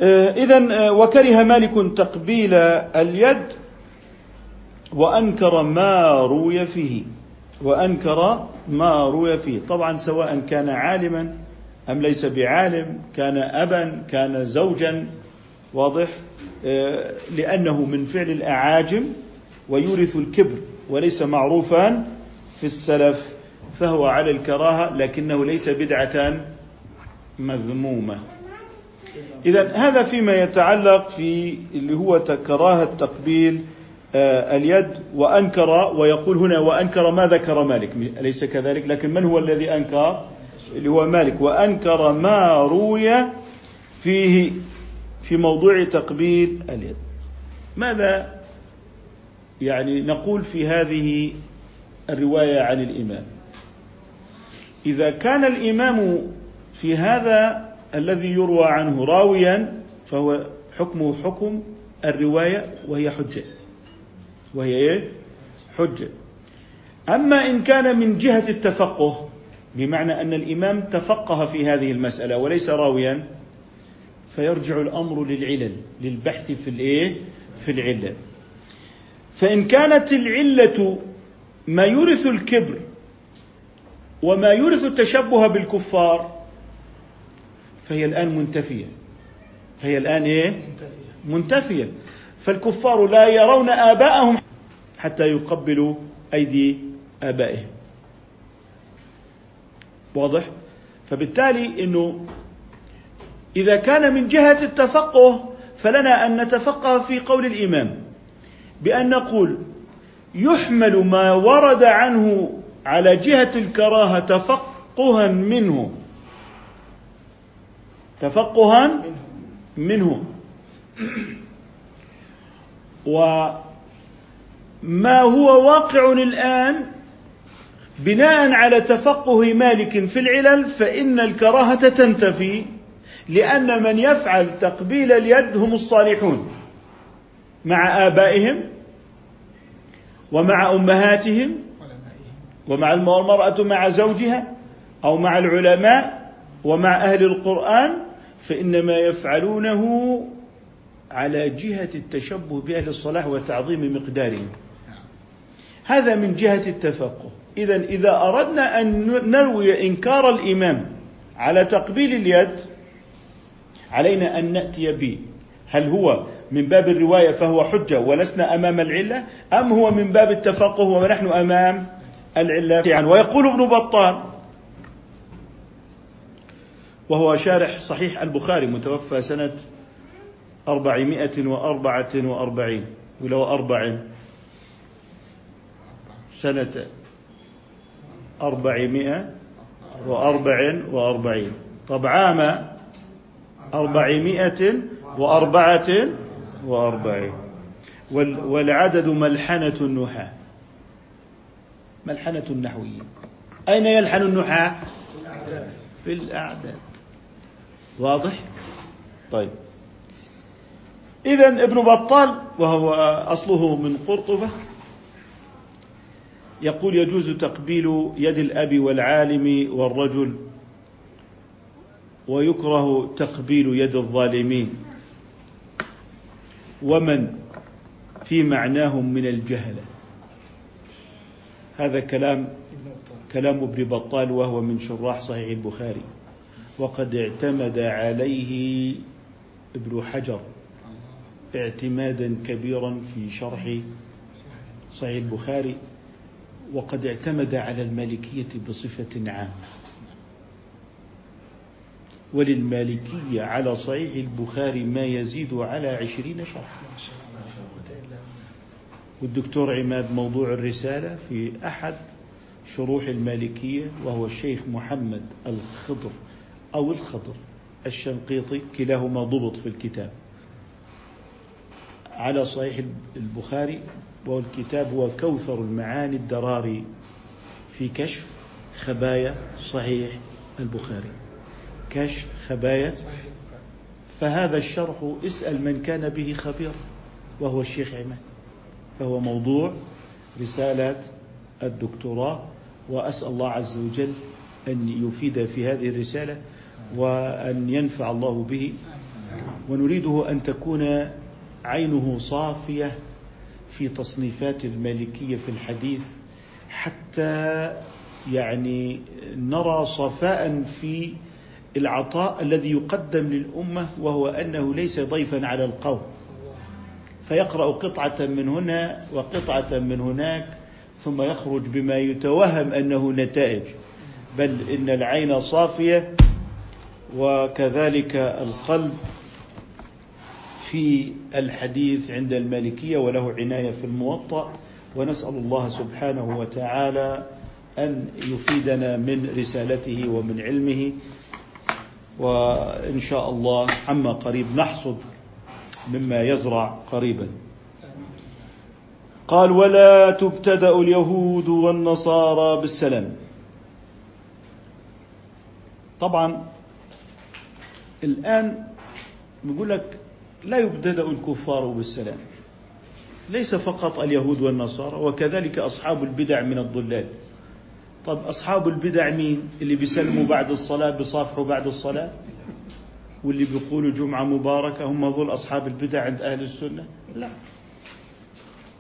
آه، إذا آه، وكره مالك تقبيل اليد وأنكر ما روي فيه. وأنكر ما روي فيه. طبعا سواء كان عالما أم ليس بعالم كان أبا كان زوجا واضح؟ آه، لأنه من فعل الأعاجم ويورث الكبر وليس معروفا في السلف فهو على الكراهة لكنه ليس بدعة مذمومة. إذا هذا فيما يتعلق في اللي هو كراهة تقبيل آه، اليد وأنكر ويقول هنا وأنكر ما ذكر مالك. أليس كذلك لكن من هو الذي أنكر؟ اللي هو مالك. وأنكر ما روي فيه في موضوع تقبيل اليد. ماذا يعني نقول في هذه الرواية عن الإمام إذا كان الإمام في هذا الذي يروى عنه راويا فهو حكمه حكم الرواية وهي حجة وهي إيه؟ حجة أما إن كان من جهة التفقه بمعنى أن الإمام تفقه في هذه المسألة وليس راويا فيرجع الأمر للعلل للبحث في الإيه؟ في العلة فإن كانت العلة ما يورث الكبر وما يورث التشبه بالكفار فهي الآن منتفية فهي الآن إيه؟ منتفية فالكفار لا يرون آباءهم حتى يقبلوا أيدي آبائهم واضح؟ فبالتالي أنه إذا كان من جهة التفقه فلنا أن نتفقه في قول الإمام بأن نقول يحمل ما ورد عنه على جهة الكراهة تفقها منه. تفقها منه. وما هو واقع الآن؟ بناء على تفقه مالك في العلل فإن الكراهة تنتفي لأن من يفعل تقبيل اليد هم الصالحون مع آبائهم ومع أمهاتهم ومع المرأة مع زوجها أو مع العلماء ومع أهل القرآن فإنما يفعلونه على جهة التشبه بأهل الصلاح وتعظيم مقدارهم. هذا من جهة التفقه. إذا إذا أردنا أن نروي إنكار الإمام على تقبيل اليد علينا أن نأتي به. هل هو من باب الرواية فهو حجة ولسنا أمام العلة أم هو من باب التفقه ونحن أمام العلة؟ ويقول ابن بطال وهو شارح صحيح البخاري متوفى سنة أربعمائة وأربعة وأربعين ولو أربع سنة أربعمائة وأربع وأربعين طب عام أربعمائة وأربعة وأربعين. والعدد ملحنة النحاة. ملحنة النحويين أين يلحن النحاة؟ في الأعداد. واضح؟ طيب. إذا ابن بطال وهو أصله من قرطبة يقول يجوز تقبيل يد الأب والعالم والرجل ويكره تقبيل يد الظالمين. ومن في معناهم من الجهله هذا كلام كلام ابن بطال وهو من شراح صحيح البخاري. وقد اعتمد عليه ابن حجر اعتمادا كبيرا في شرح صحيح البخاري. وقد اعتمد على المالكية بصفة عامة. وللمالكية على صحيح البخاري ما يزيد على عشرين شرحا. والدكتور عماد موضوع الرسالة في أحد شروح المالكية وهو الشيخ محمد الخضر أو الخضر الشنقيطي كلاهما ضبط في الكتاب. على صحيح البخاري والكتاب هو كوثر المعاني الدراري في كشف خبايا صحيح البخاري. كشف خبايا. فهذا الشرح اسأل من كان به خبير وهو الشيخ عماد. فهو موضوع رسالة الدكتوراه وأسأل الله عز وجل أن يفيد في هذه الرسالة وأن ينفع الله به. ونريده أن تكون عينه صافية في تصنيفات المالكية في الحديث حتى يعني نرى صفاء في العطاء الذي يقدم للأمة وهو أنه ليس ضيفا على القوم. فيقرأ قطعة من هنا وقطعة من هناك ثم يخرج بما يتوهم أنه نتائج. بل إن العين صافية وكذلك القلب في الحديث عند المالكية وله عناية في الموطأ. ونسأل الله سبحانه وتعالى أن يفيدنا من رسالته ومن علمه. وإن شاء الله عما قريب نحصد مما يزرع قريبا. قال ولا تبتدأ اليهود والنصارى بالسلام. طبعا الآن بيقول لك لا يبتدأ الكفار بالسلام ليس فقط اليهود والنصارى وكذلك أصحاب البدع من الضلال. طب أصحاب البدع مين؟ اللي بيسلموا بعد الصلاة بيصافحوا بعد الصلاة؟ واللي بيقولوا جمعة مباركة هم هذول أصحاب البدع عند أهل السنة؟ لا.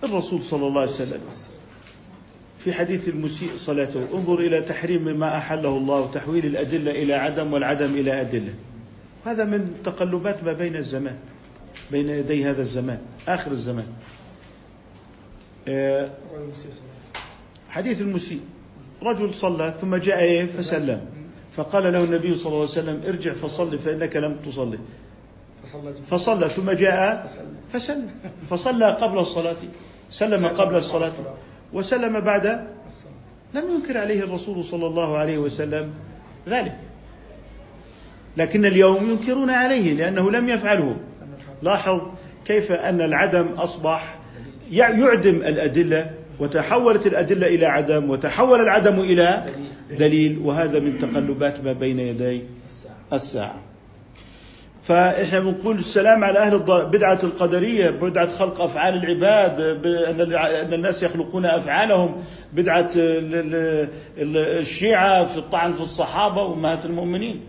الرسول صلى الله عليه وسلم في حديث المسيء صلاته انظر إلى تحريم ما أحله الله وتحويل الأدلة إلى عدم والعدم إلى أدلة. هذا من تقلبات ما بين الزمان بين يدي هذا الزمان آخر الزمان. آه، حديث المسيء. رجل صلى ثم جاء إيه؟ فسلم. فقال له النبي صلى الله عليه وسلم ارجع فصلي فإنك لم تصلي. فصلى ثم جاء فسلم. فصلى قبل الصلاة. سلم قبل الصلاة. وسلم بعد لم ينكر عليه الرسول صلى الله عليه وسلم ذلك. لكن اليوم ينكرون عليه لأنه لم يفعله. لاحظ كيف أن العدم أصبح يعدم الأدلة وتحولت الأدلة إلى عدم وتحول العدم إلى دليل. وهذا من تقلبات ما بين يدي الساعة. فإحنا بنقول السلام على أهل بدعة القدرية بدعة خلق أفعال العباد أن الناس يخلقون أفعالهم بدعة الشيعة في الطعن في الصحابة وأمهات المؤمنين.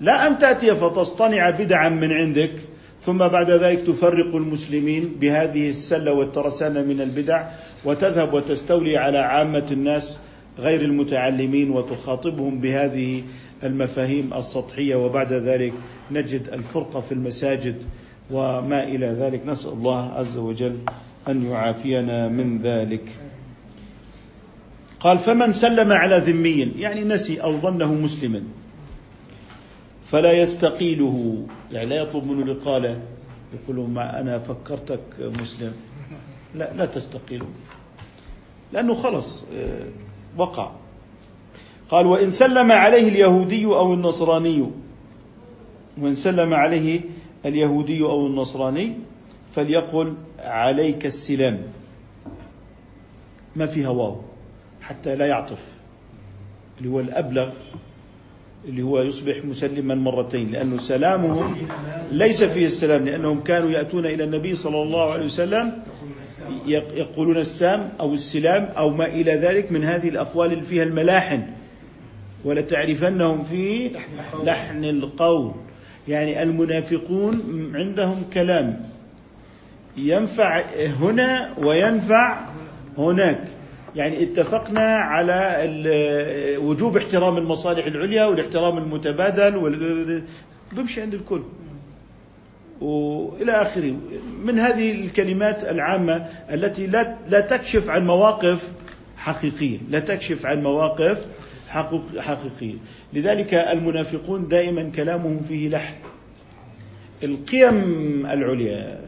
لا أن تأتي فتصطنع بدعا من عندك. ثم بعد ذلك تفرق المسلمين بهذه السلة والترسانة من البدع وتذهب وتستولي على عامة الناس غير المتعلمين وتخاطبهم بهذه المفاهيم السطحية. وبعد ذلك نجد الفرقة في المساجد وما إلى ذلك. نسأل الله عز وجل أن يعافينا من ذلك. قال فمن سلم على ذمي يعني نسي أو ظنه مسلما. فلا يستقيله. يعني لا يطلب منه الإقالة يقول ما أنا فكرتك مسلم. لا لا تستقيله لأنه خلص آه، وقع. قال وإن سلم عليه اليهودي أو النصراني. وإن سلم عليه اليهودي أو النصراني فليقل عليك السلام. ما فيها واو. حتى لا يعطف. اللي هو الأبلغ اللي هو يصبح مسلما مرتين لأنه سلامه ليس فيه السلام لأنهم كانوا يأتون إلى النبي صلى الله عليه وسلم يقولون السام أو السلام أو ما إلى ذلك من هذه الأقوال اللي فيها الملاحن. ولتعرفنهم في لحن القول. يعني المنافقون عندهم كلام. ينفع هنا وينفع هناك. يعني اتفقنا على وجوب احترام المصالح العليا والاحترام المتبادل بمشي عند الكل. وإلى آخره. من هذه الكلمات العامة التي لا لا تكشف عن مواقف حقيقية. لا تكشف عن مواقف حقيقية. لذلك المنافقون دائما كلامهم فيه لحن. القيم العليا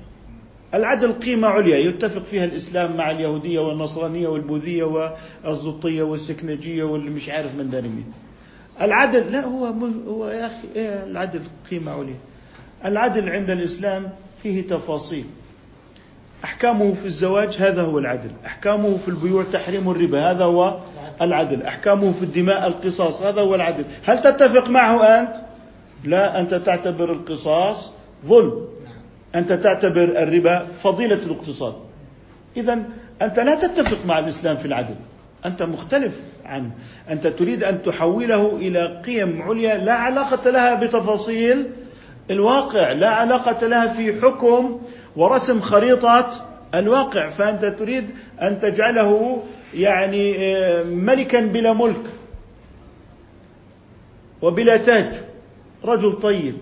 العدل قيمة عليا. يتفق فيها الإسلام مع اليهودية والنصرانية والبوذية والزطية والسكنجية واللي مش عارف من دار مين. العدل لا هو هو يا أخي إيه العدل قيمة عليا. العدل عند الإسلام فيه تفاصيل. أحكامه في الزواج هذا هو العدل. أحكامه في البيوع تحريم الربا هذا هو العدل. أحكامه في الدماء القصاص هذا هو العدل. هل تتفق معه أنت؟ لا أنت تعتبر القصاص ظلم. أنت تعتبر الربا فضيلة الاقتصاد. إذا أنت لا تتفق مع الإسلام في العدل أنت مختلف عنه أنت تريد أن تحوله إلى قيم عليا لا علاقة لها بتفاصيل الواقع لا علاقة لها في حكم ورسم خريطة الواقع. فأنت تريد أن تجعله يعني آه، ملكا بلا ملك وبلا تاج. رجل طيب.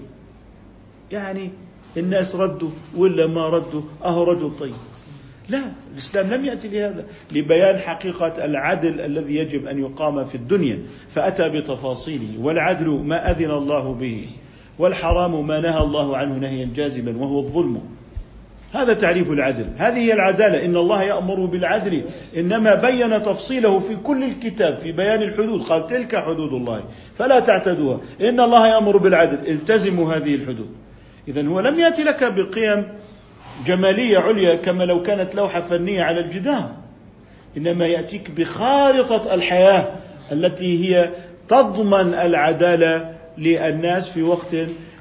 يعني الناس ردوا ولا ما ردوا؟ أهو رجل طيب. لا الإسلام لم يأتي لهذا لبيان حقيقة العدل الذي يجب أن يقام في الدنيا. فأتى بتفاصيله والعدل ما أذن الله به والحرام ما نهى الله عنه نهيا جازما وهو الظلم. هذا تعريف العدل. هذه هي العدالة. إن الله يأمر بالعدل. إنما بين تفصيله في كل الكتاب في بيان الحدود. قال تلك حدود الله فلا تعتدوها. إن الله يأمر بالعدل. التزموا هذه الحدود. إذا هو لم يأتي لك بقيم جمالية عليا كما لو كانت لوحة فنية على الجدار. إنما يأتيك بخارطة الحياة التي هي تضمن العدالة للناس في وقت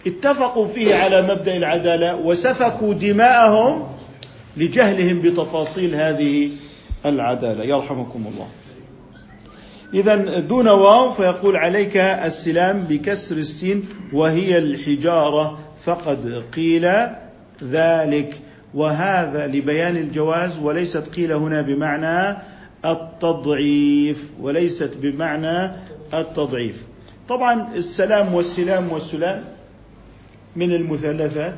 اتفقوا فيه على مبدأ العدالة وسفكوا دماءهم لجهلهم بتفاصيل هذه العدالة. يرحمكم الله. إذا دون واو فيقول عليك السلام بكسر السين وهي الحجارة فقد قيل ذلك. وهذا لبيان الجواز وليست قيل هنا بمعنى التضعيف وليست بمعنى التضعيف. طبعا السلام والسلام والسلام من المثلثات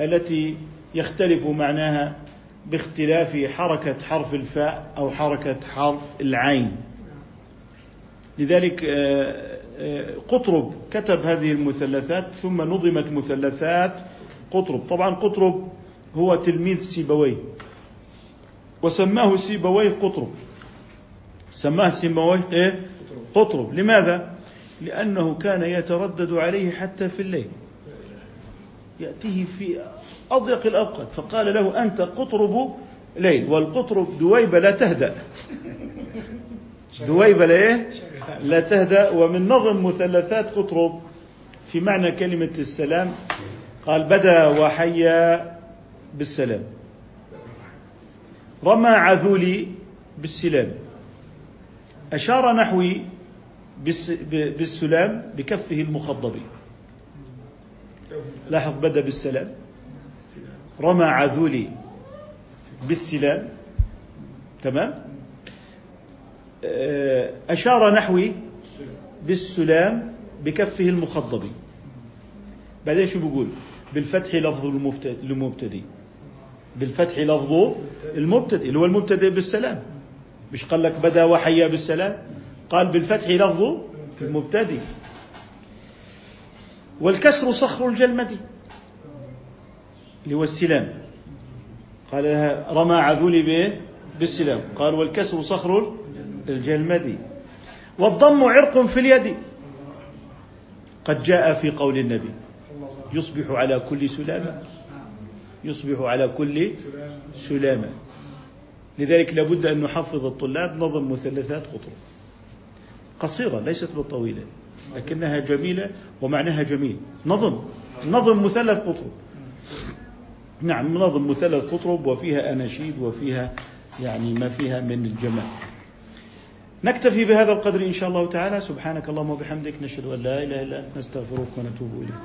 التي يختلف معناها باختلاف حركة حرف الفاء أو حركة حرف العين. لذلك آه، قطرب كتب هذه المثلثات ثم نظمت مثلثات قطرب. طبعا قطرب هو تلميذ سيبويه وسماه سيبويه قطرب. سماه سيبويه إيه؟ قطرب. لماذا؟ لأنه كان يتردد عليه حتى في الليل. يأتيه في أضيق الأوقات فقال له أنت قطرب ليل والقطرب دويبة لا تهدأ. دويبة لا إيه لا تهدأ. ومن نظم مثلثات قطرب في معنى كلمة السلام قال بدا وحيا بالسلام. رمى عذولي بالسلام. أشار نحوي بالسلام بكفه المخضب. لاحظ بدأ بالسلام. رمى عذولي بالسلام. تمام؟ أشار نحوي بالسلام بكفه المخضب. بعدين شو بيقول؟ بالفتح لفظ المبتدئ بالفتح لفظ المبتدئ اللي هو المبتدئ بالسلام. مش قال لك بدا وحيا بالسلام؟ قال بالفتح لفظ المبتدئ. والكسر صخر الجلمدي اللي هو السلام. قال رمى عذولي بالسلام. قال والكسر صخر الجلمدي والضم عرق في اليد. قد جاء في قول النبي. يصبح على كل سلامة يصبح على كل سلامة لذلك لابد أن نحفظ الطلاب نظم مثلثات قطر. قصيرة ليست بالطويلة لكنها جميلة ومعناها جميل. نظم نظم مثلث قطرب نعم نظم مثلث قطرب وفيها أناشيد وفيها يعني ما فيها من الجمال. نكتفي بهذا القدر إن شاء الله تعالى. سبحانك اللهم وبحمدك نشهد أن لا إله إلا أنت نستغفرك ونتوب إليك.